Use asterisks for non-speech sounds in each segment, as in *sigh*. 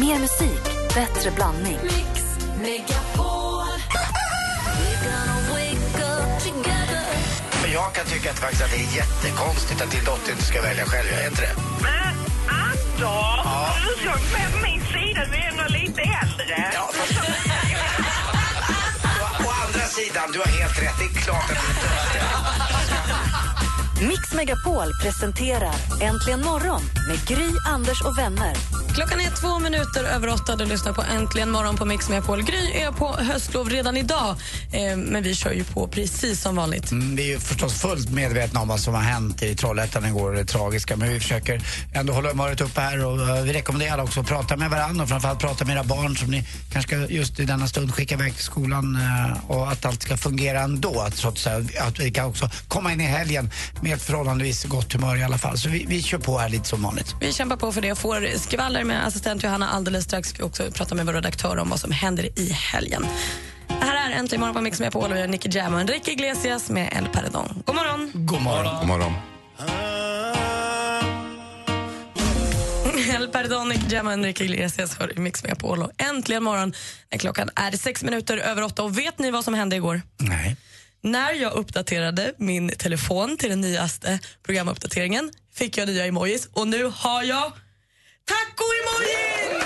Mer musik, bättre blandning. Men jag kan tycka att, faktiskt att det är jättekonstigt att din dotter inte ska välja själv. Jag är inte det? Men Anders, du ska på min sida, du är ändå lite äldre. Ja, fast... å, å andra sidan, du har helt rätt. Det är klart att du inte Mix Megapol presenterar Äntligen morgon med Gry, Anders och vänner. Klockan är två minuter över åtta. Du lyssnar på Äntligen morgon på Mix Megapol. Gry är på höstlov redan idag, eh, men vi kör ju på precis som vanligt. Mm, Vi är förstås fullt medvetna om vad som har hänt i Trollhättan igår, det tragiska. Men vi försöker ändå hålla humöret uppe här och eh, vi rekommenderar också att prata med varandra och framförallt prata med era barn som ni kanske ska just i denna stund skicka iväg till skolan eh, och att allt ska fungera ändå. Att, så att, säga, att vi kan också komma in i helgen med ett förhållandevis gott humör i alla fall. Så vi, vi kör på här lite som vanligt. Vi kämpar på för det och får skvaller med assistent Johanna alldeles strax. Ska vi också prata med vår redaktör om vad som händer i helgen. Det här är Äntligen morgon på Mix Megapol och vi har Nicky Jam och Enrique Iglesias med El Paredon. God morgon! God morgon. God morgon. *laughs* El Perdón, Jam och Enrique Iglesias hör i Mix Megapol. Och äntligen morgon klockan är sex minuter över åtta. Och vet ni vad som hände igår? Nej. När jag uppdaterade min telefon till den nyaste programuppdateringen fick jag nya emojis och nu har jag taco-emojin!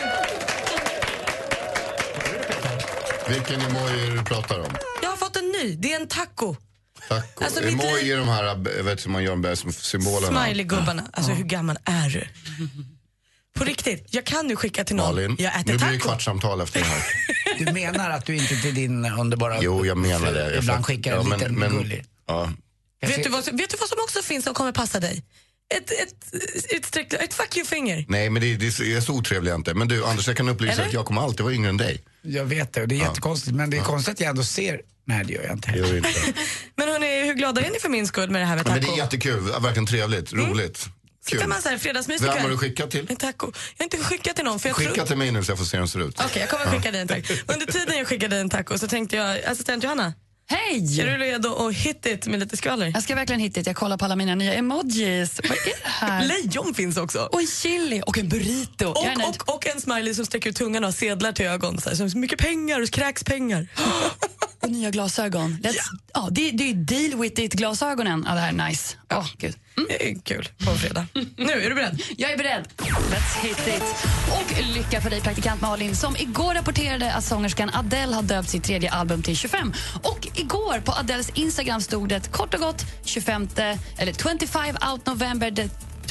Vilken emoji du pratar om? Jag har fått en ny, det är en taco. Taco. Alltså, mitt emoji är de här, vet hur man gör med symbolerna. Smiley-gubbarna. Alltså hur gammal är du? På riktigt, jag kan nu skicka till någon. Malin, jag nu äter blir det kvartssamtal efter det här. *laughs* Du menar att du inte till din underbara... Jo, jag menar det. Jag Ibland fatt- skickar en ja, men- liten men- gullig. Ja. Vet ser- du, vad, som- vet du vad som också finns som kommer passa dig? Ett, ett, utsträckt, ett fuck you-finger. Nej, men det, det är så- otrevlig inte. Men du, Anders, jag kan upplysa Eller? att jag kommer alltid vara yngre än dig. Jag vet det och det är jättekonstigt men det är konstigt att jag ändå ser... Nej det gör jag inte. Gör inte. *laughs* Men hörni, hur glada är ni för min skull med det här med Men taco? det är jättekul, verkligen trevligt, roligt. Så Kul. kan man så här fredagsmys Vem har du skickat till? En taco. Jag har inte skickat till någon för jag Skicka tror... till mig nu så jag får se hur den ser ut. Okej, jag kommer skicka dig en taco. Under tiden jag skickade dig en taco så tänkte jag, assistent Johanna, är Hej! du redo att hit it med lite skvaller? Jag ska verkligen hitta det. Jag kollar på alla mina nya emojis. Vad är det här? Lejon finns också. Och en chili och en burrito. Är. Och, och, och en smiley som sträcker ut tungan och har sedlar till ögon. Så här, som så mycket pengar och kräks pengar. *gasps* *laughs* Och nya glasögon. Let's, ja. det, det är deal with it-glasögonen. Ja, det här är nice. Åh, gud. Det är kul på fredag. Nu, är du beredd? *laughs* Jag är beredd. Let's hit it. Och lycka för dig, praktikant Malin, som igår rapporterade att sångerskan Adele har döpt sitt tredje album till 25. Och igår på Adeles Instagram stod det kort och gott 25, eller 25 out November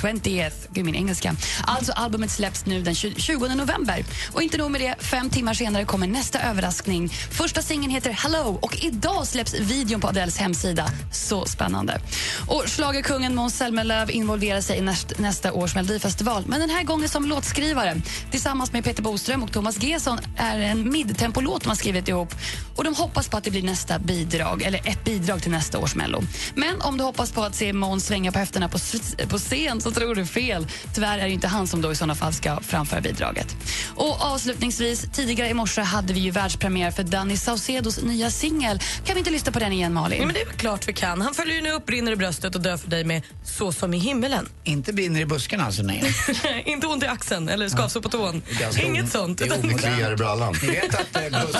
20th. Gud, min engelska. Alltså, albumet släpps nu den 20 november. Och inte nog med det, fem timmar senare kommer nästa överraskning. Första singeln heter Hello och idag släpps videon på Adeles hemsida. Så spännande. Och schlagerkungen Måns Zelmerlöw involverar sig i näst, nästa års Melodifestival, men den här gången som låtskrivare. Tillsammans med Peter Boström och Thomas Gesson är en midtempolåt de har skrivit ihop. Och de hoppas på att det blir nästa bidrag, eller ett bidrag till nästa års Mello. Men om du hoppas på att se Måns svänga på höfterna på, på scen så tror du fel. Tyvärr är det inte han som då i såna fall ska framföra bidraget. Och avslutningsvis, tidigare i morse hade vi ju världspremiär för Danny Saucedos nya singel. Kan vi inte lyssna på den igen, Malin? Ja, men det är klart vi kan. Han följer ju nu upp, brinner i bröstet och dör för dig med Så som i himmelen. Inte brinner i buskarna alltså nej. *laughs* Inte ont i axeln eller skavsår på tån. Inget sånt. det är *laughs* kliar i brallan. Ni vet att, eh, bus,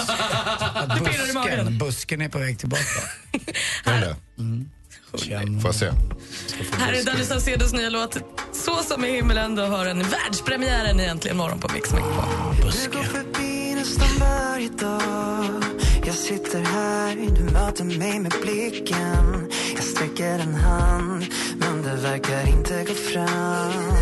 att *laughs* busken, busken är på väg tillbaka? Är det det? Känn. Får jag se? Här är Danny Saucedos nya låt Så som i himmelen. Du hör en världspremiären i Äntligen morgon på Mix Megapol. Går förbi nästan varje dag Jag sitter här, du möter mig med blicken Jag sträcker en hand, men det verkar inte gå fram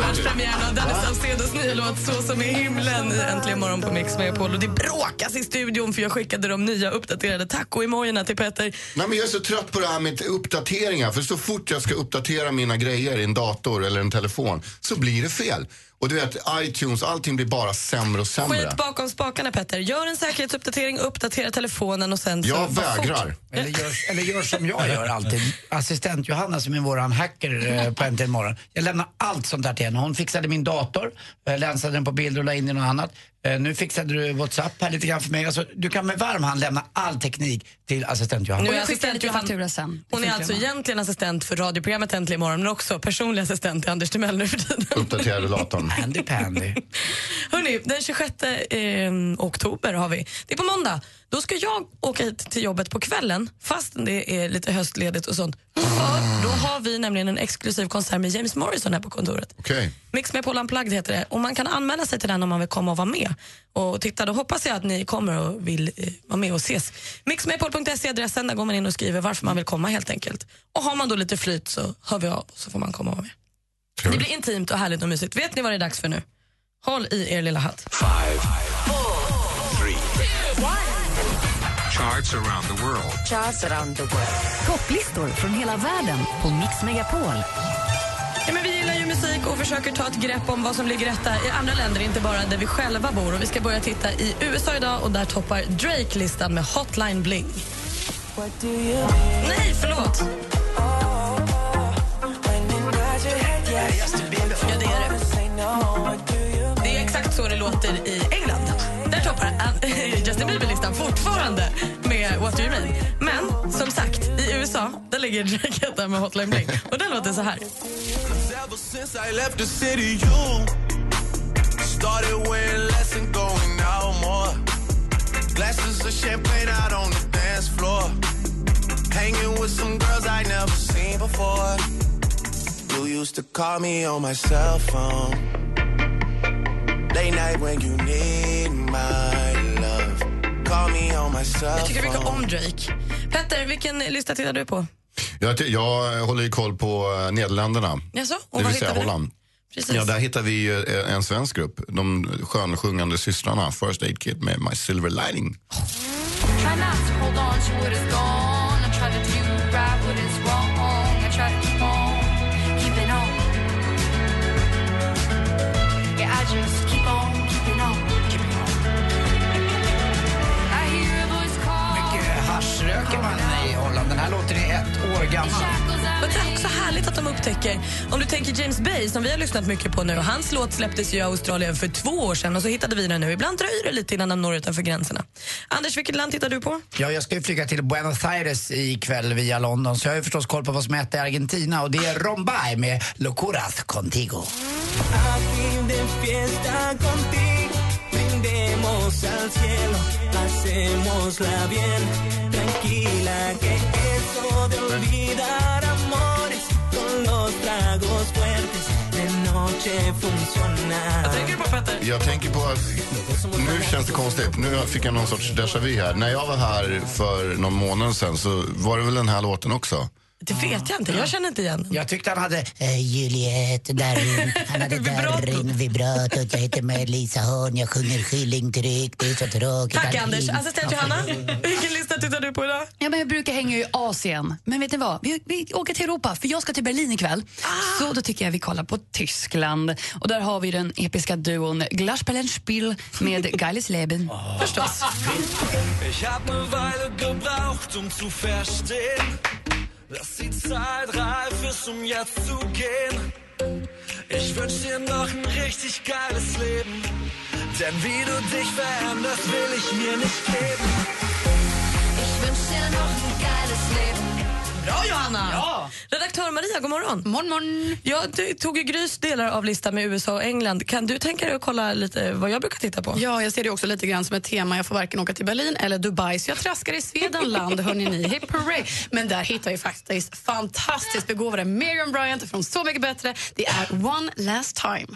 Världspremiären av Danny Saucedos nya låt Så som i himlen i Äntligen morgon på Mix Megapol. Och det bråkas i studion för jag skickade de nya uppdaterade taco-emojierna till Peter. Nej, men jag är så trött på det här med uppdateringar. För så fort jag ska uppdatera mina grejer i en dator eller en telefon så blir det fel. Och du vet, iTunes, allting blir bara sämre och sämre. Skit bakom spakarna Petter. Gör en säkerhetsuppdatering, uppdatera telefonen och sen så... Jag vägrar. Eller gör, eller gör som jag gör alltid. Assistent Johanna som är våran hacker eh, på Äntligen morgon. Jag lämnar allt sånt där till henne. Hon fixade min dator, eh, länsade den på bilder och la in i något annat. Eh, nu fixade du WhatsApp här lite grann för mig. Alltså, du kan med varm hand lämna all teknik till assistent Johanna. Nu är assistent Johanna- faktura sen. Hon är alltså egentligen assistent för radioprogrammet Äntligen morgon men också personlig assistent till Anders Timell nu för tiden. Uppdatera rullatorn. Handy pandy. *laughs* Hörrni, den 26 eh, oktober har vi. Det är på måndag. Då ska jag åka hit till jobbet på kvällen fast det är lite höstledigt och sånt. För då har vi nämligen en exklusiv konsert med James Morrison här på kontoret. Okej. Mix med Paul Unplugged heter det och man kan anmäla sig till den om man vill komma och vara med. Och titta, då hoppas jag att ni kommer och vill eh, vara med och ses. Mixmedpol.se är adressen, där går man in och skriver varför man vill komma helt enkelt. Och har man då lite flyt så hör vi av så får man komma och vara med. Det Trevligt. blir intimt och härligt och mysigt. Vet ni vad det är dags för nu? Håll i er lilla hatt. Charts around the world. Topplistor från hela världen på Mix Megapol. Ja, men vi gillar ju musik och försöker ta ett grepp om vad som ligger rätta i andra länder, inte bara där vi själva bor. Och vi ska börja titta i USA idag och där toppar Drake listan med Hotline Bling. Nej, förlåt. Ja, det är det. Det är exakt så det låter i Justin listan fortfarande med What Do You Mean. Men som sagt, i USA där ligger Drake etta med Hotline Bling. Och den låter så här. Glasses of champagne out on the dance floor. Hanging with some girls I never seen before. You used to call me on my cell phone. Late night when you need my jag tycker mycket om Drake. Petter, vilken lista tittar du på? Jag, jag håller ju koll på eh, Nederländerna. Jaså? Och Det vad vill säga hittar? Holland. Precis. Ja, där hittar vi ju eh, en svensk grupp. De skönsjungande systrarna First Aid Kit med My Silver Lining. Try not to hold on to what is gone. I try to do haschröker man i Holland. Den här låten är ett år gammal. Men det är också härligt att de upptäcker, om du tänker James Bay som vi har lyssnat mycket på nu, och hans låt släpptes ju i Australien för två år sedan och så hittade vi den nu. Ibland dröjer det lite innan de når utanför gränserna. Anders, vilket land tittar du på? Ja, jag ska ju flyga till Buenos Aires ikväll via London så jag har ju förstås koll på vad som heter i Argentina och det är Rombay med Locuras Contigo. Cielo, hacémosla bien, tranquila que eso de olvidar amores con los tragos fuertes de noche funciona. Tänker du på Petter? Jag tänker på att nu känns det konstigt. Nu fick jag någon sorts déjà vu här. När jag var här för någon månad sedan så var det väl den här låten också. Det vet jag inte, jag känner inte igen. Jag tyckte han hade eh, Juliet, Darin, han hade *laughs* Vibrato. Darin, vibratot, jag heter Melissa Horn, jag sjunger skillingtryck, det är så tråkigt. Tack Anders. Assistent Johanna, vilken lista tittar du på idag? Ja, men jag brukar hänga i Asien. Men vet ni vad? Vi, vi åker till Europa, för jag ska till Berlin ikväll. Så då tycker jag vi kollar på Tyskland. Och där har vi den episka duon Glasperlenspiel med *laughs* Geiles Leben. Förstås. Ich hab ne Weile gebraucht, um zu verstehen, dass die Zeit reif ist, um jetzt zu gehen. Ich wünsch dir noch ein richtig geiles Leben, denn wie du dich veränderst, will ich mir nicht geben. Ich wünsch dir noch ein geiles Leben. Bra Johanna! Ja. Redaktör Maria, god morgon. Morgon, morgon. Jag tog ju Grys delar av listan med USA och England. Kan du tänka dig att kolla lite vad jag brukar titta på? Ja, jag ser det också lite grann som ett tema. Jag får varken åka till Berlin eller Dubai, så jag traskar i Swedenland. *laughs* Hörni ni, hip hooray! Men där hittar jag faktiskt fantastiskt begåvade Miriam Bryant från Så mycket bättre. Det är One Last Time.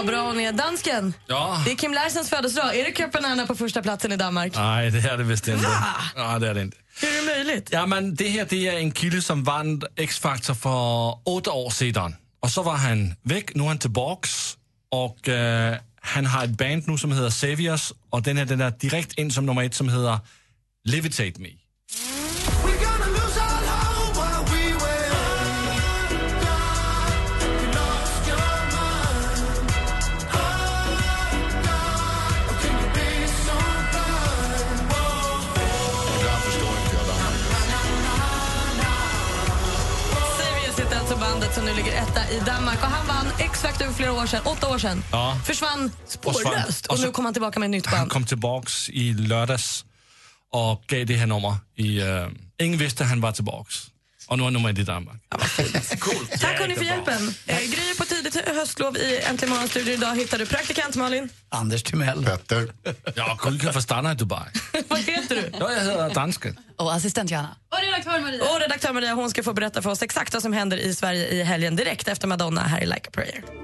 Vad bra hon är. Dansken, Ja. det är Kim Larsens födelsedag. Är det Köpenhamn på första platsen i Danmark? Nej, det är det visst inte. Nej, det är det inte. Hur är det möjligt? Ja, men det här det är en kille som vann X-Factor för åtta år sedan. Och så var han väck, nu är han tillbaks. Och eh, han har ett band nu som heter Saviors och den är den där direkt in som nummer ett som heter Levitate Me. I Danmark. Och han vann X-Factor för flera år sedan, åtta år sedan. Ja. Försvann spårlöst. Och, Och nu kom han tillbaka med ett nytt Han band. kom tillbaks i lördags och gav det här nummer. I, uh, ingen visste han var tillbaks. Och nu är numret i Danmark. Tack hörni för hjälpen. Eh, Gry på tidigt höstlov i Äntligen morgonstudio. Idag hittar du praktikant Malin. Anders Timell. Petter. Ja, Gry kan få stanna i Dubai. *laughs* Vad heter du? Ja, jag heter dansken. Och assistent Johanna. Och redaktör Maria. Och redaktör Maria hon ska få berätta för oss exakt vad som händer i Sverige i helgen direkt efter Madonna här i Like a prayer.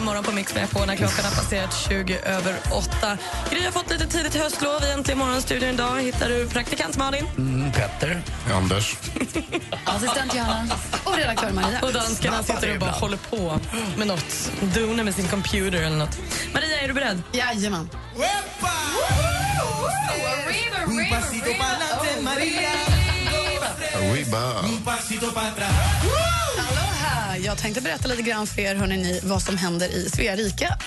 Äntligen morgon på Mix på när klockan har passerat 20 över 8. Gry har fått lite tidigt höstlov i Äntligen morgon-studion idag. Hittar du praktikant Malin. Mm, Petter. Anders. *laughs* Assistent Johanna. Och redaktör Maria. Och danskarna sitter och bara håller på med något. Donar med sin computer eller något. Maria, är du beredd? Jajamän. Ribba. Hallå här! Jag tänkte berätta lite grann för er hörrni, vad som händer i Svea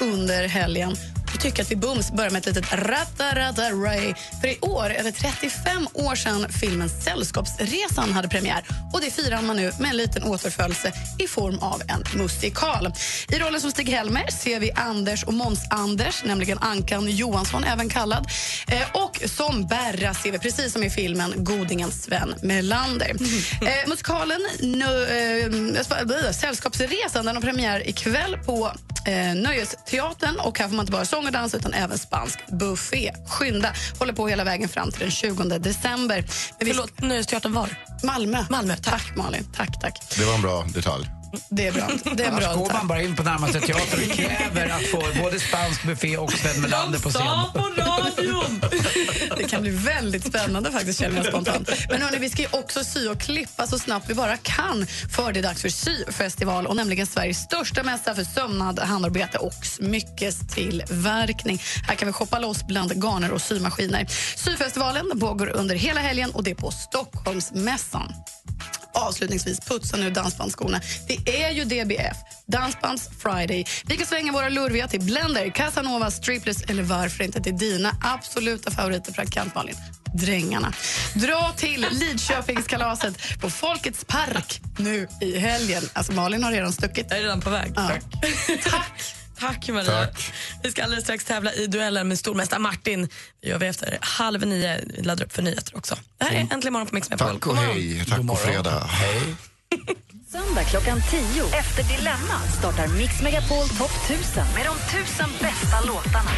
under helgen. Jag tycker att vi bums börjar med ett litet ratta-ratta-ray. För i år är det 35 år sedan filmen Sällskapsresan hade premiär. Och det firar man nu med en liten återföljelse i form av en musikal. I rollen som Stig-Helmer ser vi Anders och Måns-Anders, nämligen Ankan Johansson även kallad. Eh, och som Berra ser vi, precis som i filmen, godingen Sven Melander. Eh, musikalen nö, eh, Sällskapsresan den har premiär ikväll på eh, Nöjesteatern. Och här får man inte bara sång och dans utan även spansk buffé. Skynda! Håller på hela vägen fram till den 20 december. Men vi... Förlåt, Nöjesteatern var? Malmö. Malmö, tack. Malin. Tack, tack. Det var en bra detalj. Det är bra. Det är Annars bra. går tack. man bara in på närmaste teater och kräver att få både spansk buffé och Sven Melander på scen. på radion! Det kan bli väldigt spännande faktiskt känner jag spontant. Men hörni, vi ska ju också sy och klippa så snabbt vi bara kan för det är dags för syfestival och nämligen Sveriges största mässa för sömnad, handarbete och smyckestillverkning. Här kan vi shoppa loss bland garner och symaskiner. Syfestivalen pågår under hela helgen och det är på Stockholmsmässan. Avslutningsvis, putsa nu dansbandsskorna. Det är ju DBF, Dansbands Friday. Vi kan svänga våra lurviga till Blender, Casanova, Stripless eller varför inte till dina absoluta favoriter, praktikant Malin. Drängarna. Dra till Lidköpingskalaset på Folkets park nu i helgen. Alltså Malin har redan stuckit. Jag är redan på väg. Ja. Tack. Tack, Maria. Tack. Vi ska alldeles strax tävla i duellen med stormästare Martin. Det gör vi efter halv nio. Vi laddar upp för nyheter också. Det här är Äntligen morgon på Mix Megapol. Tack och hej. Tack och fredag. Hej. *laughs* Söndag klockan 10 efter Dilemma startar Mix Megapol Topp 1000 med de 1000 bästa låtarna.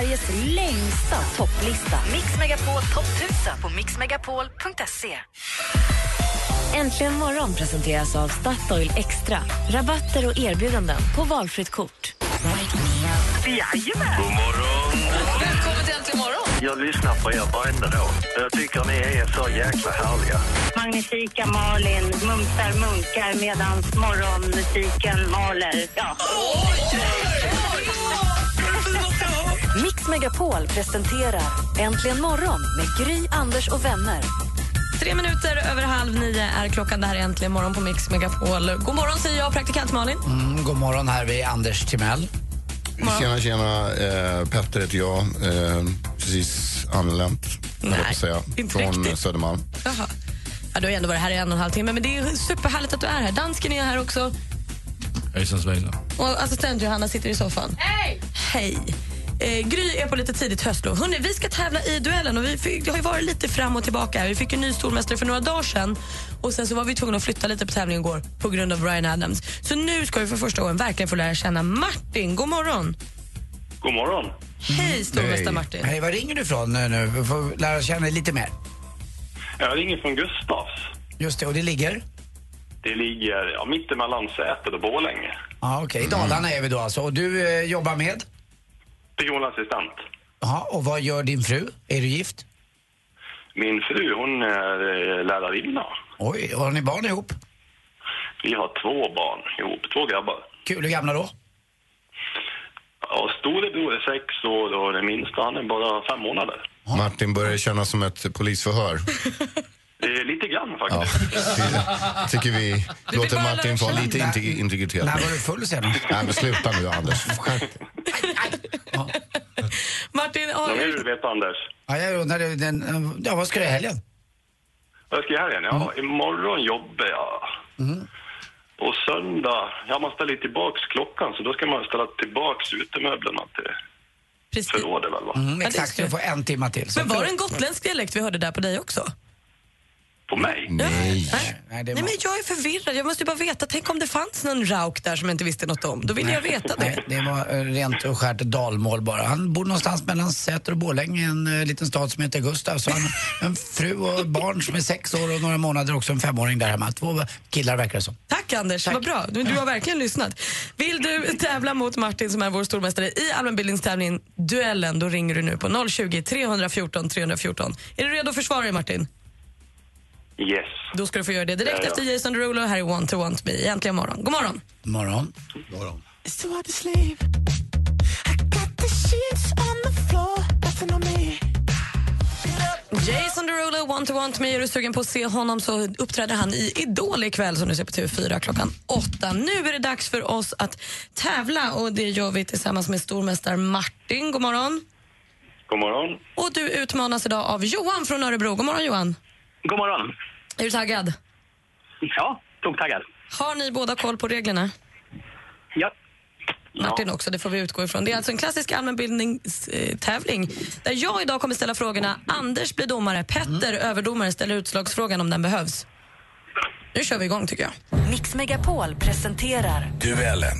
Sveriges längsta topplista. Mix Megapol Topp 1000 på mixmegapol.se. Äntligen morgon presenteras av Statoil Extra. Rabatter och erbjudanden på valfritt kort. Jajamän! God morgon! Välkommen till Äntligen morgon. Jag lyssnar på er varenda dag. Jag tycker ni är så jäkla härliga. Magnifika Malin mumsar munkar medan morgonmusiken maler. Ja. Mix Megapol presenterar Äntligen morgon med Gry, Anders och vänner. Tre minuter över halv nio är klockan. Det här är Äntligen morgon på Mix Megapol. God morgon säger jag, praktikant Malin. Mm, god morgon, här vi Anders Timell. Tjena, tjena. Eh, Petter heter jag. Eh, precis anlänt, att säga. inte Från riktigt. Södermalm. Jaha. Ja, du har ändå varit här i en och en halv timme, men det är superhärligt att du är här. Dansken är här också. Hejsan svejsan. Och assistent Johanna sitter i soffan. Hej! Hej! Eh, Gry är på lite tidigt höstlov. Hörrni, vi ska tävla i duellen och vi fick, det har ju varit lite fram och tillbaka. här. Vi fick en ny stormästare för några dagar sedan och sen så var vi tvungna att flytta lite på tävlingen igår på grund av Brian Adams. Så nu ska vi för första gången verkligen få lära känna Martin. God morgon! God morgon. Hej stormästare. Martin. Hej, var ringer du ifrån nu? nu? Vi får lära känna dig lite mer. Jag ringer från Gustavs. Just det, och det ligger? Det ligger ja, mittemellan Säter och Borlänge. Ja, okej. I Dalarna är vi då alltså. Och du eh, jobbar med? Personassistent. Jaha, och vad gör din fru? Är du gift? Min fru, hon är eh, lärarinna. Oj, har ni barn ihop? Vi har två barn ihop, två grabbar. Kul, hur gamla då? Ja, storebror är sex år och den minsta han är bara fem månader. Martin börjar kännas som ett polisförhör. *laughs* Eh, lite grann faktiskt. Det tycker vi låter Martin få lite integ- integritet. När var du full senast? Nej, men sluta nu, Anders. Dig. *laughs* Martin, har Vad du... du veta, Anders? Ja, jag undrar, den, ja, vad ska du i helgen? Vad ska jag här igen? Ja, imorgon jobbar jag. Och söndag, ja man ställer tillbaks klockan så då ska man ställa tillbaks utemöblerna till förrådet väl va? Mm, exakt, du får en timma till. Men var det en gotländsk dialekt vi hörde där på dig också? På mig? Nej. Nej, men jag är förvirrad. Jag måste ju bara veta. Tänk om det fanns någon rauk där som jag inte visste något om. Då vill jag veta det. Nej, det var eh, rent och skärt dalmål bara. Han bor någonstans mellan Säter och Borlänge, en eh, liten stad som heter Gustav. Så han *laughs* en fru och barn som är sex år och några månader också en femåring där hemma. Två killar verkar det som. Tack Anders, vad bra. Du, du har verkligen lyssnat. Vill du tävla mot Martin som är vår stormästare i allmänbildningstävlingen Duellen, då ringer du nu på 020 314 314. Är du redo att försvara dig Martin? Yes. Då ska du få göra det direkt Ja, ja. efter Jason Derulo. Här är Want to Want Me. Äntligen morgon. God morgon. Morgon. morgon. Jason Derulo, Want to Want Me. Är du sugen på att se honom så uppträder han i Idol ikväll som du ser på TV4 klockan åtta. Nu är det dags för oss att tävla och det gör vi tillsammans med stormästare Martin. God morgon. God morgon. Och du utmanas idag av Johan från Örebro. God morgon Johan. God morgon. Är du taggad? Ja, toktaggad. Har ni båda koll på reglerna? Ja. Martin också, det får vi utgå ifrån. Det är alltså en klassisk allmänbildningstävling där jag idag kommer ställa frågorna. Anders blir domare, Petter överdomare ställer utslagsfrågan om den behövs. Nu kör vi igång tycker jag. Mix Megapol presenterar Duellen.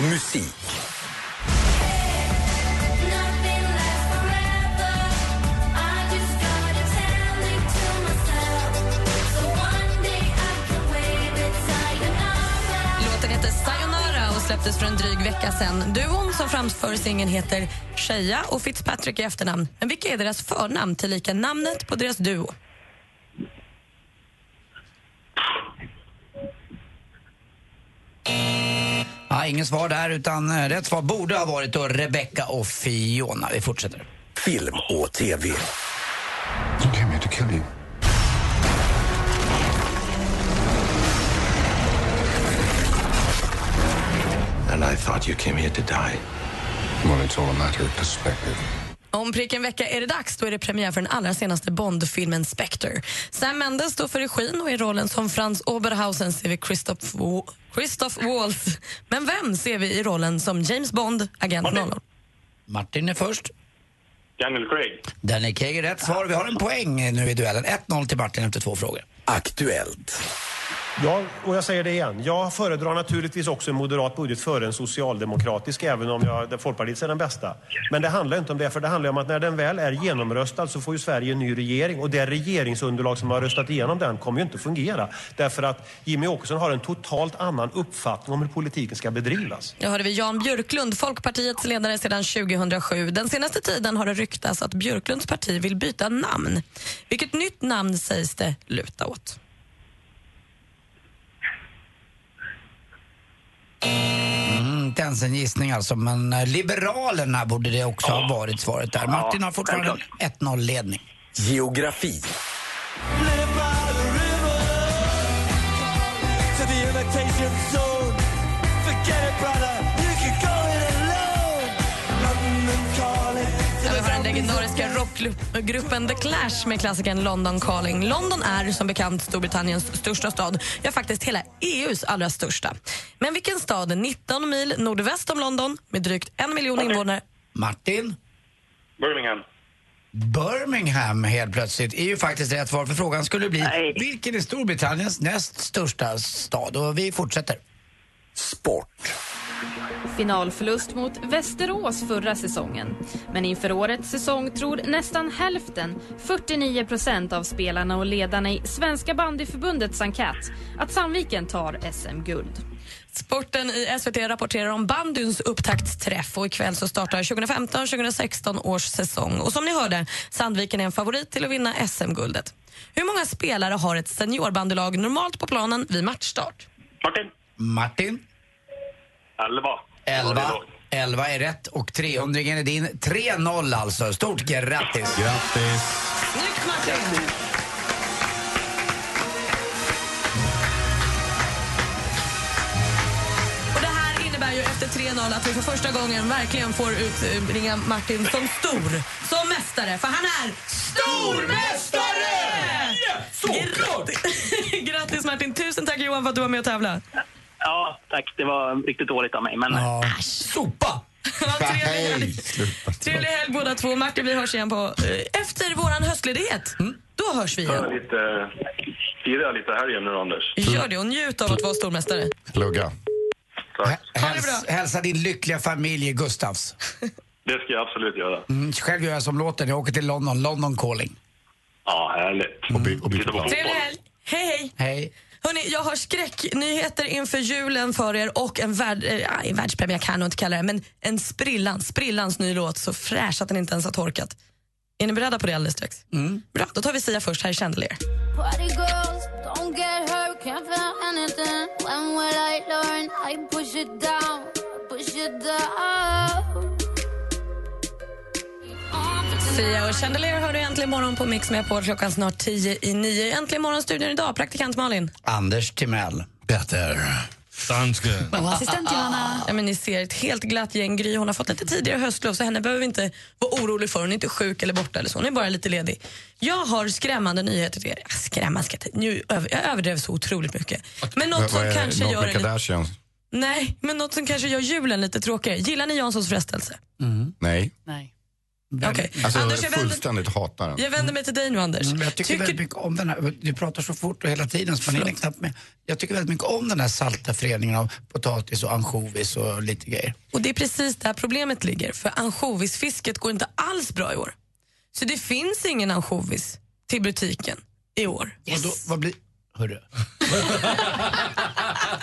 Musik. Vecka sedan. Duon som framför singeln heter Shea och Fitzpatrick i efternamn. Men vilka är deras förnamn tillika namnet på deras duo? Ja, ingen svar där, utan eh, rätt svar borde ha varit då Rebecca och Fiona. Vi fortsätter. Film och TV. You came here to kill you. And I thought you came here to die. Well, it's all a matter of perspective. Om prick en vecka är det dags. Då är det premiär för den allra senaste Bond-filmen Spectre. Sam Mendes står för regin och i rollen som Franz Oberhausen ser vi Christoph, Wa- Christoph Waltz. Men vem ser vi i rollen som James Bond, agent 00? Martin är först. Daniel Craig. Daniel Craig är rätt svar. Vi har en poäng nu i duellen. 1-0 till Martin efter två frågor. Aktuellt. Ja, och jag säger det igen. Jag föredrar naturligtvis också en moderat budget före en socialdemokratisk, även om jag, Folkpartiet är den bästa. Men det handlar inte om det, för det handlar om att när den väl är genomröstad så får ju Sverige en ny regering och det regeringsunderlag som har röstat igenom den kommer ju inte fungera. Därför att Jimmy Åkesson har en totalt annan uppfattning om hur politiken ska bedrivas. Nu hörde vi Jan Björklund, Folkpartiets ledare sedan 2007. Den senaste tiden har det ryktats att Björklunds parti vill byta namn. Vilket nytt namn sägs det luta åt? Mm, inte ens en gissning alltså, men eh, Liberalerna borde det också ha varit svaret där. Martin har fortfarande en 1-0-ledning. Geografi. Rockgruppen The Clash med klassikern London Calling. London är som bekant Storbritanniens största stad, ja faktiskt hela EUs allra största. Men vilken stad 19 mil nordväst om London med drygt en miljon invånare Martin? Birmingham. Birmingham helt plötsligt är ju faktiskt rätt svar för frågan skulle bli vilken är Storbritanniens näst största stad? Och vi fortsätter. Sport. Finalförlust mot Västerås förra säsongen. Men inför årets säsong tror nästan hälften, 49 procent av spelarna och ledarna i Svenska bandyförbundets enkät att Sandviken tar SM-guld. Sporten i SVT rapporterar om bandyns upptaktsträff och ikväll så startar 2015-2016 års säsong. Och som ni hörde, Sandviken är en favorit till att vinna SM-guldet. Hur många spelare har ett seniorbandylag normalt på planen vid matchstart? Martin. Martin? 11. 11. 11 är rätt och 300 är din. 3-0 alltså. Stort grattis! Grattis! Snyggt Martin! Och det här innebär ju efter 3-0 att vi för första gången verkligen får utbringa Martin som stor, som mästare. För han är stormästare! Såklart! *laughs* Grattis Martin! Tusen tack Johan för att du var med och tävla. Ja, tack. Det var riktigt dåligt av mig. Men... Sopa! Nej, sluta. Trevlig helg båda två. Martin, vi hörs igen på, eh, efter våran höstledighet. Då hörs vi igen. lite... Fira lite helgen nu, Anders. Gör det och njut av att vara stormästare. Plugga. Häls, hälsa din lyckliga familj i Gustavs. *laughs* Det ska jag absolut göra. Mm, själv gör jag som låten. Jag åker till London. London calling. Ja, härligt. Och, by, och byta Titta på. Trevlig helg! Hej, hej! Hej. Hörrni, jag har skräcknyheter inför julen för er och en, värld, eh, en världspremiär kan jag nog inte kalla det, men en sprillans, sprillans ny låt, så fräsch att den inte ens har torkat. Är ni beredda på det alldeles strax? Bra, då tar vi Sia först. Här är Chandelier. Party Sia och Chandelier hör du äntligen morgon på Mix med på klockan snart tio i nio. Äntligen morgonstudion idag, praktikant Malin. Anders Timell. Petter. Danske. Och assistent Johanna. Ja, men ni ser ett helt glatt gäng. Gry hon har fått lite tidigare höstlov så henne behöver vi inte vara orolig för. Hon är inte sjuk eller borta eller så. Hon är bara lite ledig. Jag har skrämmande nyheter till er. Ja, Skrämma ska jag nu över, Jag överdrev så otroligt mycket. Men något som kanske något gör med en lite, Kardashians? Nej, men något som kanske gör julen lite tråkigare. Gillar ni Janssons frestelse? Nej. Nej. Okej. Alltså, Anders, jag vänder, fullständigt hatar den. jag vänder mig till dig nu, Anders. Mm, jag tycker, Tycker- väldigt mycket om den här, du pratar så fort och hela tiden så man hinner knappt med. Jag tycker väldigt mycket om den här salta föreningen av potatis och ansjovis och lite grejer. Och det är precis där problemet ligger. För ansjovisfisket går inte alls bra i år. Så det finns ingen ansjovis till butiken i år. Och då, vad blir... Hörru. *laughs*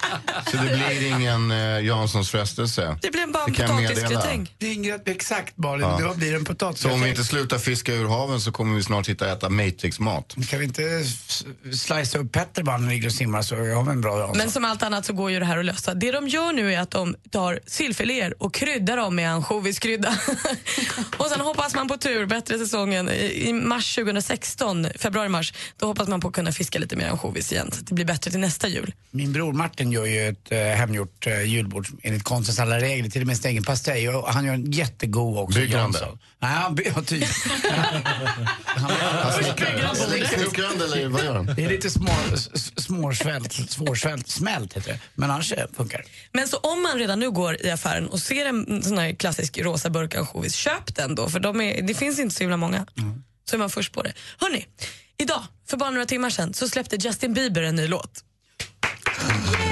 *laughs* Så det blir ingen eh, Janssons frestelse? Det blir bara en Det kan jag meddela. potatisgratäng. Det är inget exakt Malin, Ja. då blir det en. Så om vi inte slutar fiska ur haven så kommer vi snart hitta äta Matrix-mat. Kan vi inte s- slicea upp Petter bara när han ligger och simmar så har vi en bra Jansson. Men som allt annat så går ju det här att lösa. Det de gör nu är att de tar sillfiléer och kryddar dem med ansjoviskrydda. *laughs* och sen hoppas man på tur, bättre säsongen. I i mars 2016, februari-mars, då hoppas man på att kunna fiska lite mer ansjovis igen. Så att det blir bättre till nästa jul. Min bror Martin gör ju ett eh, hemgjort eh, julbord enligt konstens alla regler, till och med sin egen pastej. Och han gör en jättegod också. Bygger han det? Jansson. Nej, han bygger, ja, typ. *laughs* Snickrande eller vad gör han? Det är lite småsvält, svårsvält, smält heter det. Men annars eh, funkar. Men så om man redan nu går i affären och ser en sån här klassisk rosa burk ansjovis, köp den då för de är, det finns inte så himla många. Så är man först på det. Hörni, idag, för bara några timmar sedan, så släppte Justin Bieber en ny låt. Men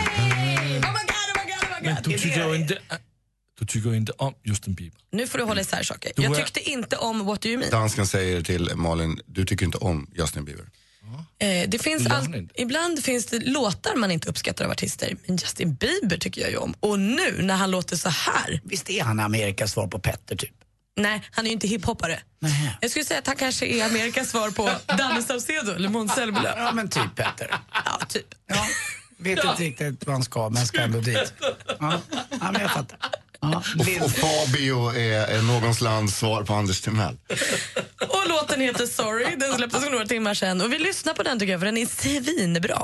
du tycker inte, du tycker inte om Justin Bieber. Nu får du hålla isär saker. Du Jag tyckte inte om What Do You Mean. Dansken säger till Malin, du tycker inte om Justin Bieber. Eh, det finns all, ibland finns det låtar man inte uppskattar av artister, men Justin Bieber tycker jag ju om. Och nu när han låter så här. Visst är han Amerikas svar på Petter typ? Nej, han är ju inte hiphoppare. Jag skulle säga att han kanske är Amerikas svar på Danny Saucedo eller Måns. Ja, men typ Petter. Ja, typ. Ja, vet inte riktigt vad han ska, men ska ändå dit. Ja, ja men jag fattar. Ja, Och, och Fabio är, är någons lands svar på Anders Timell. Och låten heter Sorry, den släpptes för några timmar sedan. Och vi lyssnar på den tycker jag, för den är svinbra.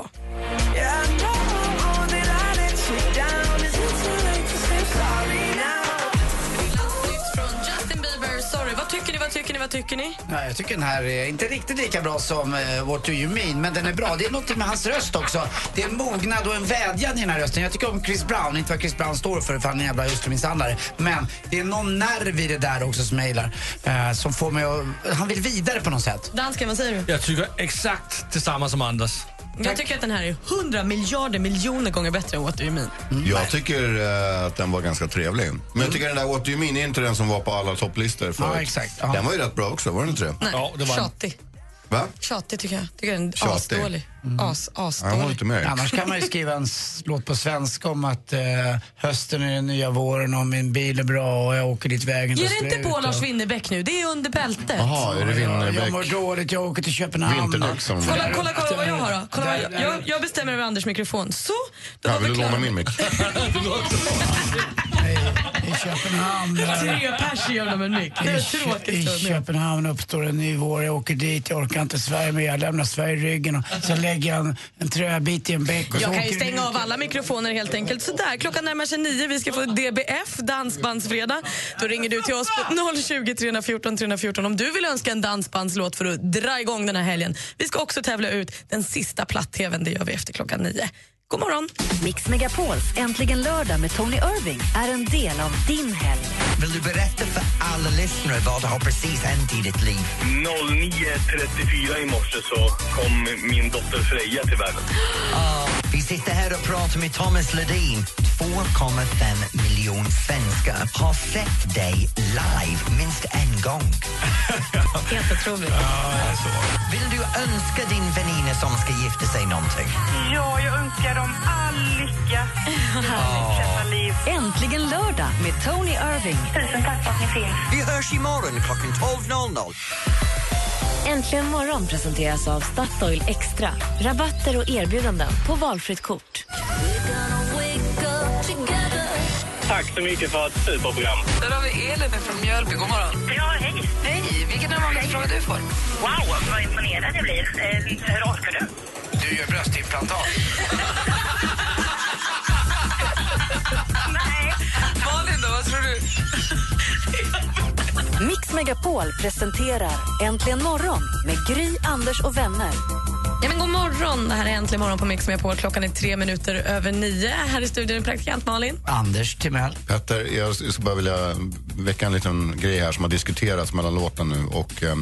Vad tycker ni? Ja, jag tycker den här är inte riktigt lika bra som uh, What Do You Mean, men den är bra. Det är något med hans röst också. Det är en mognad och en vädjan i den här rösten. Jag tycker om Chris Brown, inte vad Chris Brown står för, för han är en jävla hustrumisshandlare. Men det är någon nerv i det där också som jag gillar. eh, som får mig att... Han vill vidare på något sätt. Dansken, vad säger du? Jag tycker exakt detsamma som Anders. Jag tycker att den här är 100 miljarder miljoner gånger bättre än What Do You Mean. Jag tycker eh, att den var ganska trevlig. Men jag tycker den där What Do You Mean är inte den som var på alla topplistor förut. Ja, exakt. Ja. Den var ju rätt bra också, var den inte det? Nej, tjatig. Va? Tjatig tycker jag. Tycker den är Tjatig. asdålig. As, Jag asdålig. håller inte med. Annars kan man ju skriva en låt på svenska om att eh, hösten är den nya våren och min bil är bra och jag åker dit vägen Ge dig inte på och- Lars Winnerbäck nu, det är under bältet. Jaha, är det Jag mår Winnerbäck? dåligt, jag åker till Köpenhamn. Vinterdäck som... Kolla, kolla, kolla vad jag har då. Kolla vad jag, jag, jag bestämmer över Anders mikrofon. Så, då Ja, vill vi du låna min mick? *laughs* *laughs* Köpenhamn. Tre pers gör de en mick. Det är I, tråkigt. Köpenhamn uppstår en ny vår. Jag åker dit, jag orkar inte Sverige mer. Jag lämnar Sverige i ryggen och så lägger jag en, en träbit i en bäck. Och så Jag kan ju stänga av alla mikrofoner helt enkelt. Sådär, klockan närmar sig nio. Vi ska få DBF, Dansbandsfredag. Då ringer du till oss på 020 314 314 om du vill önska en dansbandslåt för att dra igång den här helgen. Vi ska också tävla ut den sista platt-tvn. Det gör vi efter klockan nio. God morgon! Mix Megapols Äntligen lördag med Tony Irving är en del av din helg. Vill du berätta för alla lyssnare vad har precis hänt i ditt liv? 09.34 i morse så kom min dotter Freja till världen. Ah, vi sitter här och pratar med Thomas Ledin. 2,5 miljoner svenskar har sett dig live minst en gång. *laughs* Helt otroligt. Vill du önska din väninna som ska gifta sig någonting? Ja, jag önskar dem all lycka i. Äntligen lördag med Tony Irving. Tusen tack för att ni finns. Vi hörs imorgon klockan 12.00. Äntligen morgon presenteras av Statoil Extra. Rabatter och erbjudanden på valfritt kort. Tack så mycket för ett superprogram. Där har vi Elin från Mjölby. God morgon. Ja, hej. Hej! Vilken är den vanligaste frågan du får? Wow, vad imponerad jag blir. Eh, hur orkar du? Du gör bröstimplantat. Nej. Malin då, vad tror du? Mix Megapol presenterar Äntligen morgon med Gry, Anders och vänner. Ja, men god morgon! Det här är Äntligen morgon på Mix Megapol. Klockan är tre minuter över nio. Här i studion är praktikant Malin. Anders Timell. Petter, jag skulle bara vilja väcka en liten grej här som har diskuterats mellan låten nu. Och, eh,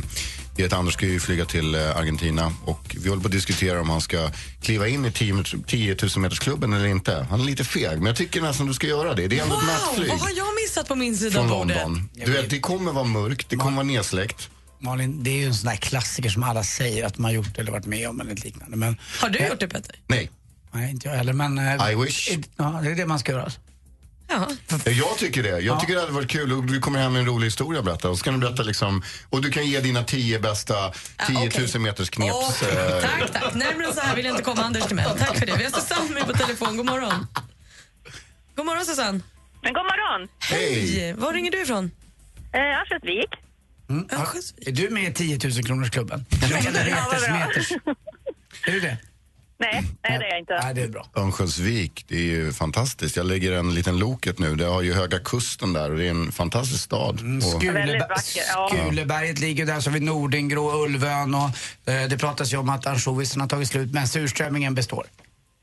det är att Anders ska ju flyga till eh, Argentina och vi håller på att diskutera om han ska kliva in i 10 meters- 10 000 metersklubben eller inte. Han är lite feg, men jag tycker nästan du ska göra det. Det är ändå ett Wow, nattflyg vad har jag missat på min sida från av bordet? London. Du vet, det kommer vara mörkt, det kommer vara nedsläckt. Malin, det är ju en sån där klassiker som alla säger att man har gjort eller varit med om eller liknande. Men, Har du Eh, gjort det, Petter? Nej. Nej, inte jag heller. Men, eh, I wish. Ja, det är det man ska göra. Ja. Jag tycker det. Jag tycker det hade varit kul. Och du kommer hem med en rolig historia att berätta. Och så kan du berätta liksom, och du kan ge dina tio bästa 10 000 meters kneps. Okej, eh, Tack, tack. Närmare så här vill jag inte komma Anders Timell. Tack för det. Vi har Susanne med på telefon. God morgon. God morgon, Susanne. Men god morgon. Hej! Var ringer du ifrån? Eh, Örnsköldsvik. Mm. Ja, är du med i 10 000 kronors klubben? Eller *laughs* Ja, vad meters, bra. meters. Är du det? Nej, nej, det är jag inte. Nej, det är bra. Örnsköldsvik, det är ju fantastiskt. Jag lägger en liten Loket nu. Det har ju Höga Kusten där och det är en fantastisk stad. Skuleberg, vacker, ja. Skuleberget ligger där, så har vi Nordingrå, Ulvön och eh, det pratas ju om att ansjovisen har tagit slut, men surströmmingen består.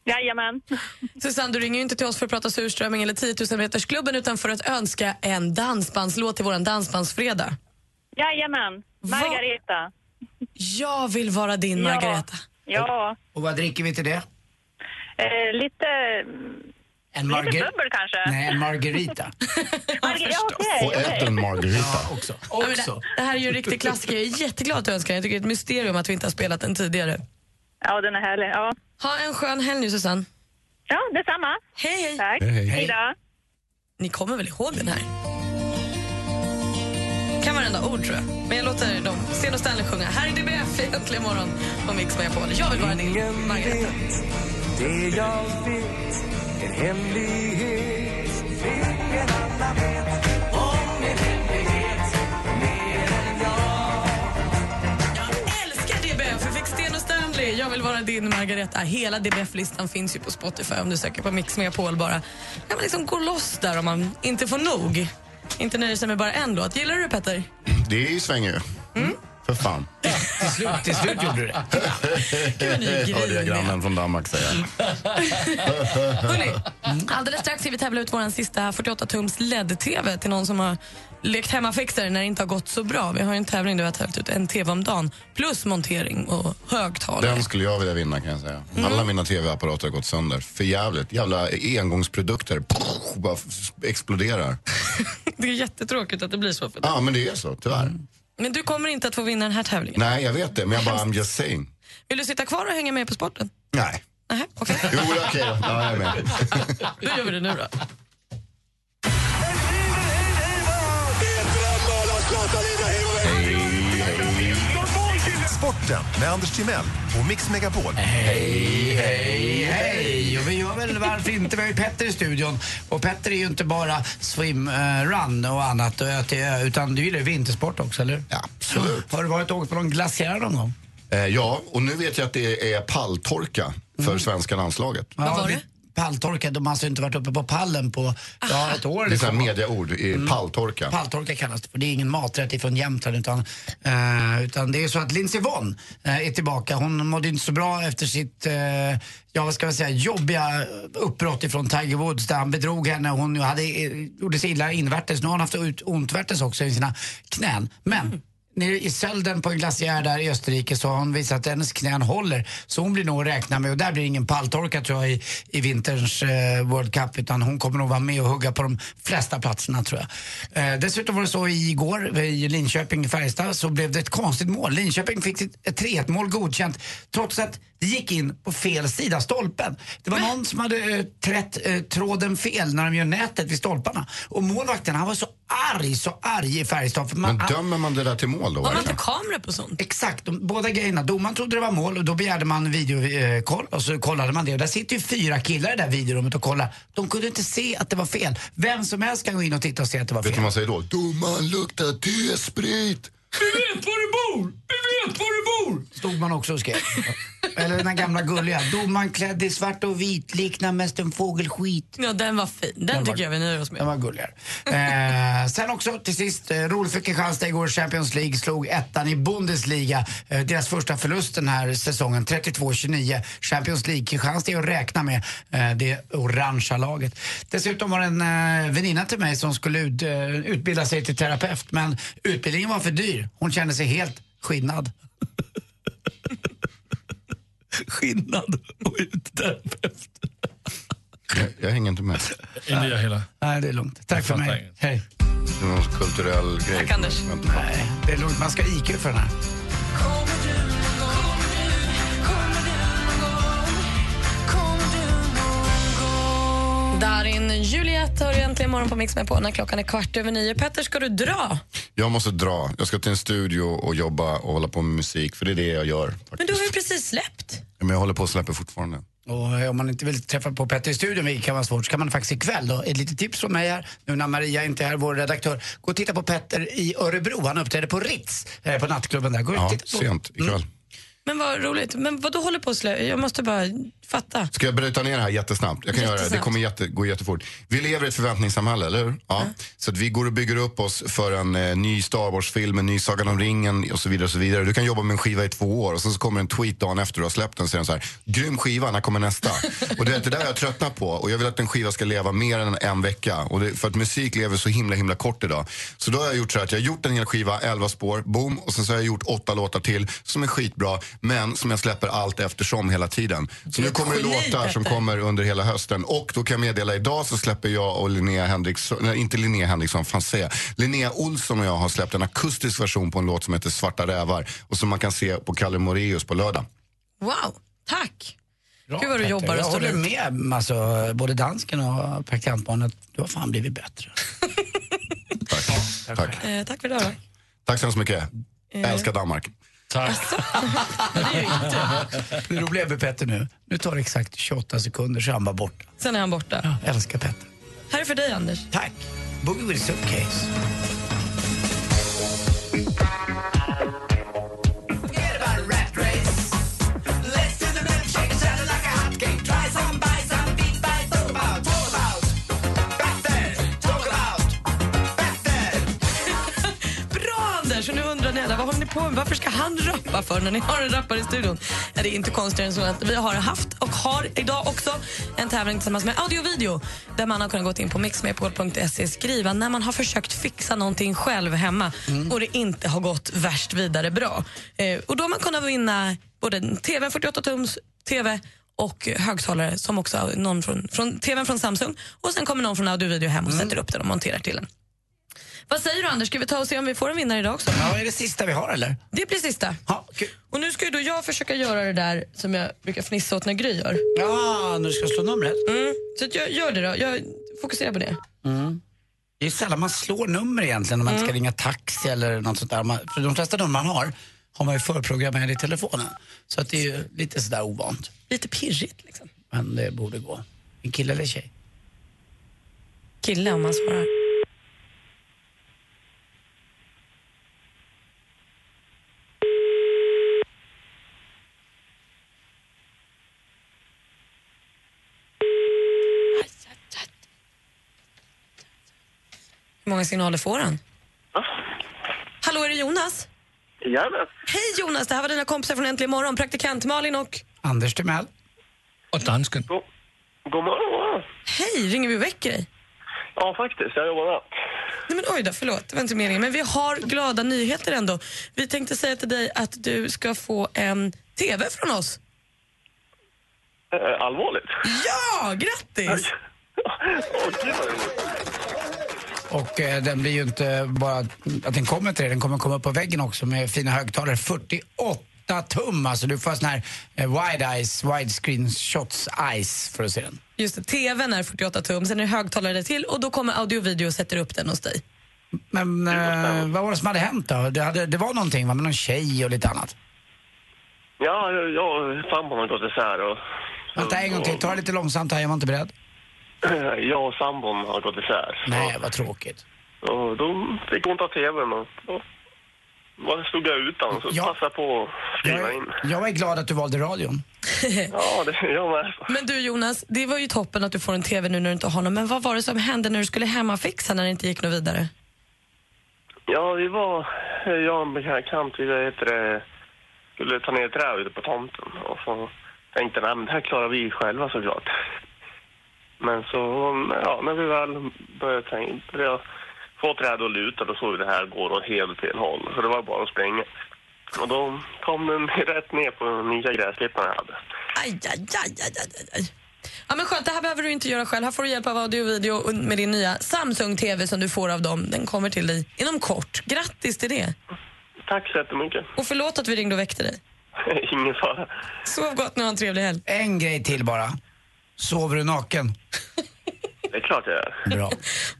Jajamän. *laughs* Susanne, du ringer ju inte till oss för att prata surströmming eller 10 000 metersklubben utan för att önska en dansbandslåt till vår dansbandsfredag. Jajamän. Margareta. Jag vill vara din. Margareta. Ja. Och vad dricker vi till det? Eh, lite... En Lite bubbel kanske. Nej, en margarita. Margareta, *laughs* ja, okej. och ät en Margarita. Ja, också. Ja, också. det, det här är ju en riktig klassiker. Jag är jätteglad att du önskar den. Jag tycker det är ett mysterium att vi inte har spelat den tidigare. Ja, den är härlig. Ja, Ha en skön helg nu, Susanne. ja detsamma. Hej, hej. Tack. Hej, hej. Hej då. Ni kommer väl ihåg den här? Kan varenda ord, tror jag. Men jag låter dem, Sten och Stanley sjunga. Här är DBF i Äntligen morgon på Mix Megapol. Jag vill vara din Margareta. Det jag vet, en hemlighet Ingen annan vet om min hemlighet mer än jag älskar DBF. Jag fick Sten och Stanley. Jag vill vara din Margareta. Hela DBF-listan finns ju på Spotify om du söker på Mix Megapol bara. kan man liksom gå loss där om man inte får nog. Inte nöjer sig med bara en låt. Gillar du det, Petter? Det är ju svänger ju. För fan. Till slut, till slut gjorde du det. *laughs* Är Hörde jag grannen från Danmark säga. Hörrni, alldeles strax ska vi tävla ut vår sista 48-tums LED-TV till någon som har lekt hemmafixare när det inte har gått så bra. Vi har en tävling där vi har tävlat ut en TV om dagen plus montering och högtalare. Den skulle jag vilja vinna kan jag säga. Alla mina tv-apparater har gått sönder. För jävligt. Jävla engångsprodukter. Poff, bara exploderar. *laughs* Det är jättetråkigt att det blir så för dig. Ja, men det är så, tyvärr. Men du kommer inte att få vinna den här tävlingen. Nej, jag vet det, men jag bara, I'm just saying. Vill du sitta kvar och hänga med på sporten? Nej. Nej, okej. Jo, det är okej då. Ja, jag är med. *laughs* Då gör vi det nu då. Sporten med Anders Timell och Mix Megapol. Hej, hej, hej! Och vi gör väl varför inte? Vi har ju Petter i studion. Och Petter är ju inte bara swim, eh, run och annat utan du gillar ju vintersport också, eller? Ja, absolut. Har du varit och åkt på någon glaciär någon gång? Eh, ja, och nu vet jag att det är palltorka för svenska landslaget. Vad var det? Palltorka, de har alltså inte varit uppe på pallen på ja, ett år. Det är här liksom. mediaord i palltorka. Palltorka kallas det för. Det är ingen maträtt ifrån Jämtland utan, eh, utan det är så att Lindsey Vonn eh, är tillbaka. Hon mådde inte så bra efter sitt, eh, ja vad ska jag säga, jobbiga uppbrott ifrån Tiger Woods där han bedrog henne. Hon hade, eh, gjorde sig illa invärtes. Nu har hon haft ut- ontvärtes också i sina knän. Men Nere i Sölden på en glaciär där i Österrike så har hon visat att hennes knän håller. Så hon blir nog att räkna med och där blir det ingen palltorka tror jag i, i vinterns eh, World Cup utan hon kommer nog vara med och hugga på de flesta platserna tror jag. Eh, dessutom var det så igår i Linköping, Färjestad så blev det ett konstigt mål. Linköping fick sitt- ett 3-1 mål godkänt trots att det gick in på fel sida stolpen. Det var någon som hade eh, trätt eh, tråden fel när de gör nätet vid stolparna. Och målvakten han var så arg, så arg i Färjestad. För man, Men dömer man det där till mål då? Har man verkligen? inte kamera på sånt? Exakt, de, båda grejerna. Domaren trodde det var mål och då begärde man videokoll och så kollade man det. Och där sitter ju fyra killar i det där videorummet och kollar. De kunde inte se att det var fel. Vem som helst kan gå in och titta och se att det var Vet du fel. vad man säger då? Domaren luktar T-sprit! Vi vet var du bor! Vi vet var du bor! Stod man också och skrev. Eller den gamla gulliga. Domaren klädd i svart och vit liknar mest en fågelskit. Ja, den var fin. Den, var- tycker jag vi nöjer oss med. Den var gulligare. Eh, sen också till sist, eh, roligt för Kristianstad igår, Champions League slog ettan i Bundesliga. Eh, deras första förlust den här säsongen, 32-29. Champions League, Kristianstad är att räkna med eh, det orangea laget. Dessutom var det en eh, väninna till mig som skulle ut, eh, utbilda sig till terapeut men utbildningen var för dyr. Hon kände sig helt skinnad. *laughs* skinnad och utterapeut. Jag, jag hänger inte med. Inte jag heller. Nej, det är lugnt. Tack för fattar mig. Hej. Det är någon kulturell grej. Tack, Anders. Nej, det är lugnt. Man ska ha IQ för den här. Darin Juliet har du äntligen morgon på Mix med på när klockan är kvart över nio. Petter, ska du dra? Jag måste dra. Jag ska till en studio och jobba och hålla på med musik, för det är det jag gör. Men du har ju precis släppt. Men jag håller på att släppa fortfarande. Och eh, om man inte vill träffa på Petter i studion, vilket kan vara svårt, så kan man faktiskt ikväll då, ett litet tips från mig här, nu när Maria inte är här, vår redaktör, gå och titta på Petter i Örebro. Han uppträdde på Ritz, eh, på nattklubben där. Gå och Ja, titta på. sent ikväll. Men vad roligt. Men vad du håller på att slä... Jag måste bara fatta. Ska jag bryta ner det här jättesnabbt? Jag kan göra det. Det Jättesnabbt. kommer jätte, gå jättefort. Vi lever i ett förväntningssamhälle, eller hur? Ja. Så att vi går och bygger upp oss för en eh, ny Star Wars-film, en ny Sagan om ringen och så vidare. och så vidare. Du kan jobba med en skiva i två år och sen så kommer en tweet dagen efter du har släppt den och säger så här, grym skiva, när kommer nästa? *laughs* och du vet, det där har jag tröttnat på och jag vill att en skiva ska leva mer än en vecka. Och det, för att musik lever så himla himla kort idag. Så då har jag gjort så här att jag har gjort en hel skiva, 11 spår, boom, och sen så har jag gjort åtta låtar till som är skitbra, men som jag släpper allt eftersom hela tiden. Så nu kommer det låtar som kommer under hela hösten. Och då kan jag meddela, idag så släpper jag och Linnea Henriksson, nej inte Linnea Henriksson, fan säger jag. Linnea Olsson och jag har släppt en akustisk version på en låt som heter Svarta rävar och som man kan se på Kalle Moraeus på lördag. Wow, tack. Bra, Gud vad du Petter. jobbar och Jag står håller ut. med alltså, både dansken och praktikantbarnet. Du har fan blivit bättre. *laughs* Tack. Tack. Eh, tack för idag. Tack så hemskt mycket. Jag Eh. älskar Danmark. Tack. *laughs* Det roliga med Petter nu, nu tar det exakt 28 sekunder så är han bara borta. Sen är han borta. Jag älskar Petter. Här är för dig, Anders. Tack. Boogie with a suitcase. Alla, vad håller ni på med? Varför ska han rappa för när ni har en rappare i studion? Ja, det är inte konstigare än så att vi har haft och har idag också en tävling tillsammans med Audio och Video där man har kunnat gå in på mixmepol.se skriva när man har försökt fixa någonting själv hemma och det inte har gått värst vidare bra. Eh, och då har man kunnat vinna både en TV 48 tums TV och högtalare som också någon från, från TVn från Samsung och sen kommer någon från Audio och Video hem och sätter upp den och monterar till den. Vad säger du Anders, ska vi ta och se om vi får en vinnare idag också? Ja, är det sista vi har eller? Det blir sista. Ja, Och nu ska ju då jag försöka göra det där som jag brukar fnissa åt när Gry gör. Ja, du ska slå numret? Mm. Så jag gör det då. Jag fokuserar på det. Mm. Det är sällan man slår nummer egentligen om man Mm. ska ringa taxi eller något sånt där. Man, för de flesta nummer man har har man ju förprogrammerade i telefonen. Så att det är ju lite sådär ovant. Lite pirrigt liksom. Men det borde gå. En kille eller tjej? Kille om man svarar. Hur många signaler får han? Hallå, är det Jonas? Jajamän. Hej Jonas, det här var dina kompisar från Äntligen morgon. Praktikant Malin och... Anders Timell. Och dansken. God morgon. Hej, ringer vi och väcker dig? Ja, faktiskt. Jag jobbar natt. Nej, men oj då, förlåt. Det var inte meningen. Men vi har glada nyheter ändå. Vi tänkte säga till dig att du ska få en TV från oss. Eh, allvarligt? Ja, grattis! *laughs* Åh, gud vad roligt. Och eh, den blir ju inte bara att den kommer till dig, den kommer komma upp på väggen också med fina högtalare. 48 tum, alltså du får sån här eh, wide eyes, widescreen shots eyes för att se den. Just det, TVn är 48 tum, sen är det högtalare till och då kommer audio och video och sätter upp den hos dig. Men eh, vad var det som hade hänt då? Det, hade, det var någonting va, med någon tjej och lite annat? Ja, jag jag sambon har gått isär och... Vänta en gång till, ta det lite långsamt här, jag var inte beredd. *clears throat* Jag och sambon har gått isär. Nej, vad tråkigt. Och då fick hon ta tvn och då stod jag utan så Ja. passade jag på att skriva in. Jag är glad att du valde radion. *laughs* *laughs* Ja, det är jag med. Men du Jonas, det var ju toppen att du får en TV nu när du inte har någon. Men vad var det som hände när du skulle hemmafixa när det inte gick något vidare? Ja, vi var... Jag och en bekant, vi vet det, skulle ta ner trä ute på tomten. Och så tänkte jag, nej men det här klarar vi själva såklart. Men så, ja, när vi väl började, tänka, började få träd att luta, då såg vi det här går åt helt fel håll. Så det var bara att springa. Och då kom den *laughs* rätt ner på den nya gräsklippan jag hade. Aj, aj, aj, aj, aj, aj. Ja, men skönt, det här behöver du inte göra själv. Här får du hjälp av audio och video och med din nya Samsung-TV som du får av dem. Den kommer till dig inom kort. Grattis till det. Tack så jättemycket. Och förlåt att vi ringde och väckte dig. *laughs* Ingen fara. Sov gott nu och ha en trevlig helg. En grej till bara. Sover du naken? *laughs* Det är klart jag gör. Bra.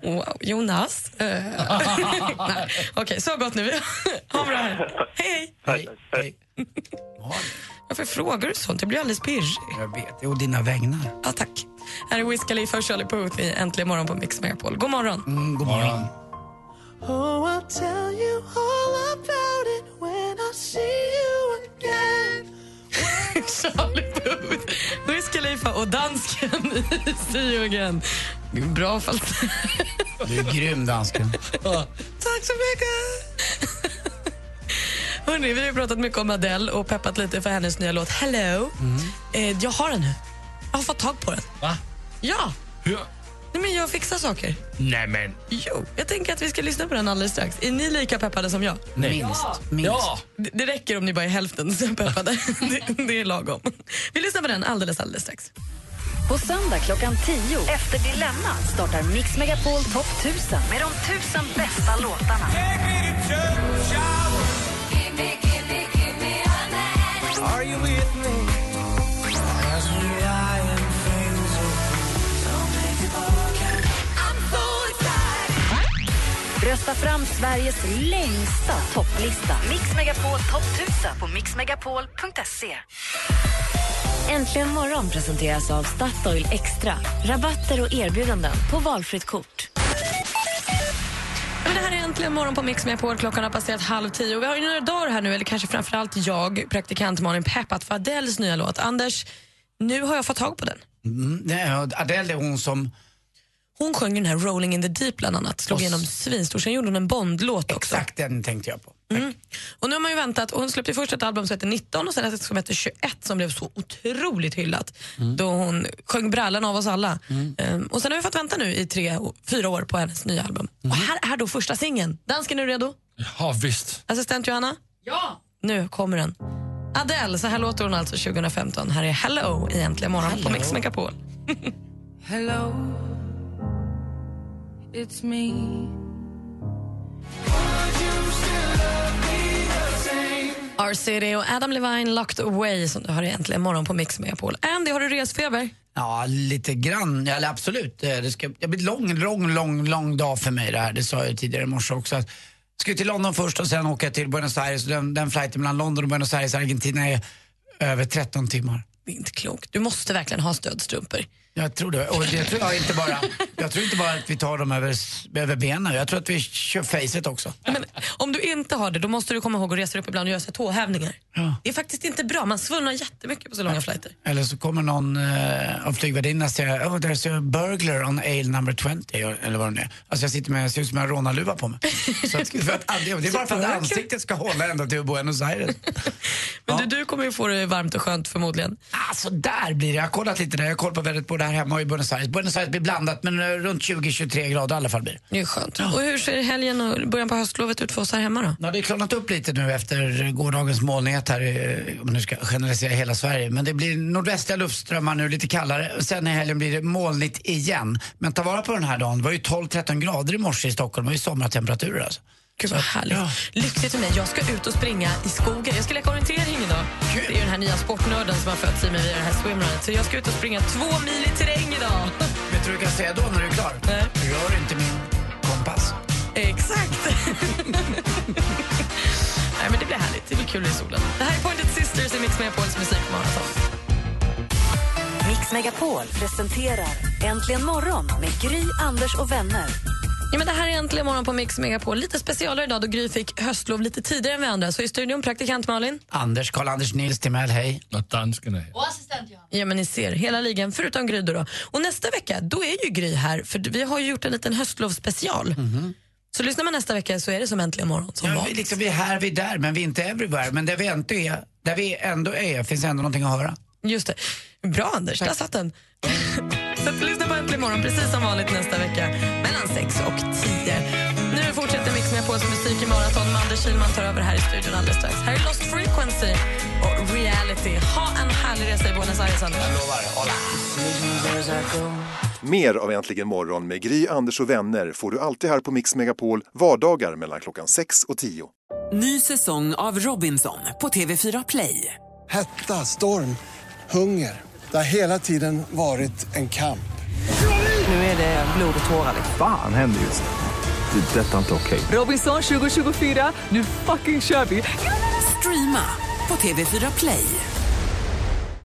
Wow, Jonas. Eh, *laughs* Nej, Okej, så gott nu. *laughs* ha en bra. Hej, hej. Hej. Hej. Varför frågar du sånt? Jag blir alldeles pirrig. Jag vet, det är å dina vägnar. Ja, tack. Här är Wiz Khalifa och Charlie Puth i Äntligen morgon på Mix Megapol. God morgon. Mm, god morgon. Oh, I'll tell you all about it when I see you again. Charlie Khalifa och dansken *laughs* i again. Bra falsett. Du är grym dansken. Tack så mycket! Hörrni, vi har pratat mycket om Adele och peppat lite för hennes nya låt Hello. Eh, jag har den nu. Jag har fått tag på den. Va? Ja! Hur? Nej, men jag fixar saker. Nämen. Jo, jag tänker att vi ska lyssna på den alldeles strax. Är ni lika peppade som jag? Minst. Minst. Ja. Det, det räcker om ni bara är hälften så peppade. *laughs* det, det är lagom. Vi lyssnar på den alldeles, alldeles strax. På söndag klockan 10 efter Dilemma startar Mix Megapol Topp 1000 med de tusen bästa låtarna. Are you with me? Rösta fram Sveriges längsta topplista. Mix Megapol Topp 1000 på mixmegapol.se. Äntligen morgon presenteras av Statoil Extra. Rabatter och erbjudanden på valfritt kort. Men det här är äntligen morgon på Mix Megapol. Klockan har passerat halv tio. Och vi har ju några dagar här nu, eller kanske framförallt jag, praktikant Malin, peppat för Adeles nya låt. Anders, nu har jag fått tag på den. Mm, nej, Adele är hon som... Hon sjöng den här Rolling in the Deep bland annat, slog igenom svinstor. Sen gjorde hon en Bond-låt också. Exakt den tänkte jag på. Mm. Och nu har man ju väntat. Och hon släppte först ett album som hette 19 och sen ett som hette 21 som blev så otroligt hyllat. Då hon sjöng brallan av oss alla. Ehm, och sen har vi fått vänta nu i tre, fyra år på hennes nya album. Och här är då första singeln. Dansken, är du redo? Ja, visst. Assistent Johanna? Ja! Nu kommer den. Adele, så här låter hon alltså 2015. Här är Hello i Äntligen morgon på Mix Megapol. *laughs* Hello, it's me. R-City och Adam Levine Locked Away som du har egentligen morgon på Mix Megapol. Andy, har du resfeber? Ja, lite grann. Eller absolut. Eh, Det ska det blir en lång, lång, lång, lång dag för mig det här. Det sa jag tidigare i morse också. Jag ska till London först och sen åka till Buenos Aires. Den, den flighten mellan London och Buenos Aires, Argentina, är över 13 timmar. Det är inte klokt. Du måste verkligen ha stödstrumpor. Jag tror det. Och det tror jag inte bara, jag tror inte bara att vi tar dem över, över benen. Jag tror att vi kör facet också. Men om du inte har det, då måste du komma ihåg att resa upp ibland och göra så tåhävningar. Det är faktiskt inte bra. Man svullnar jättemycket på så långa flighter. Eller så kommer någon uh, av och säger oh, there's a burglar on aisle number 20 eller vad det är. Alltså jag sitter med, ser ut som en rånarluva på mig. *laughs* så att, för att, det är bara för att ansiktet ska hålla ända till Buenos Aires. *laughs* Men du, du kommer ju få det varmt och skönt förmodligen. Alltså där blir det. Jag har kollat lite där. Jag har koll på vädret både här hemma i Buenos Aires. Buenos Aires blir blandat men eh, runt 20-23 grader i alla fall blir det. är skönt. Och hur ser helgen och början på höstlovet ut för oss här hemma då? Ja, det är klarnat upp lite nu efter gårdagens molnighet här, om man nu ska generalisera hela Sverige. Men det blir nordvästliga luftströmmar nu, lite kallare. Sen i helgen blir det molnigt igen. Men ta vara på den här dagen. Det var ju 12-13 grader i morse i Stockholm. Det var ju sommartemperaturer alltså. Gud vad härligt. Lyxigt för mig. Jag ska ut och springa i skogen. Jag ska leka orientering idag. Det är den här nya sportnörden som har fötts i mig via det här swimrunet. Så jag ska ut och springa två mil i terräng idag. *laughs* Vet du vad du kan säga då när du är klar? Nej. Rör inte min kompass. Exakt. *laughs* Nej, men det blir härligt. Det blir kul i solen. Det här är Pointed Sisters i Mix Megapols musikmaraton. Mix Megapol presenterar Äntligen morgon med Gry, Anders och vänner. Ja, men det här är äntligen morgon på Mix Megapol. Lite specialare idag då Gry fick höstlov lite tidigare än vi andra. Så i studion praktikant Malin. Anders, Karl-Anders Nils Timell, hej. Och assistent Johanna. Ja, men ni ser, hela ligan förutom Gry då, då. Och nästa vecka, då är ju Gry här för vi har ju gjort en liten höstlovsspecial. Så lyssnar man nästa vecka så är det som äntligen morgon som Ja, vi, liksom, vi är här, vi är där, men vi är inte everywhere. Men där vi ändå är, där vi ändå är finns ändå någonting att höra. Just det. Bra Anders, där satt den. *laughs* så att lyssna på Äntligen morgon precis som vanligt nästa vecka mellan 6 och 10. Nu fortsätter Mix med på musik i maraton med Anders Kihlman tar över här i studion alldeles strax. Här är Lost Frequency och Reality. Ha en härlig resa i Buenos Aires Anders. Jag lovar. Mer av Äntligen morgon med Gry, Anders och vänner får du alltid här på Mix Megapol vardagar mellan klockan 6 och 10. Ny säsong av Robinson på TV4 Play. Hetta, storm, hunger. Det har hela tiden varit en kamp. Nu är det blod och tårar. liksom. Fan händer just nu. Det. är Detta är inte okej. Robinson 2024, nu fucking kör vi! Streama på TV4 Play.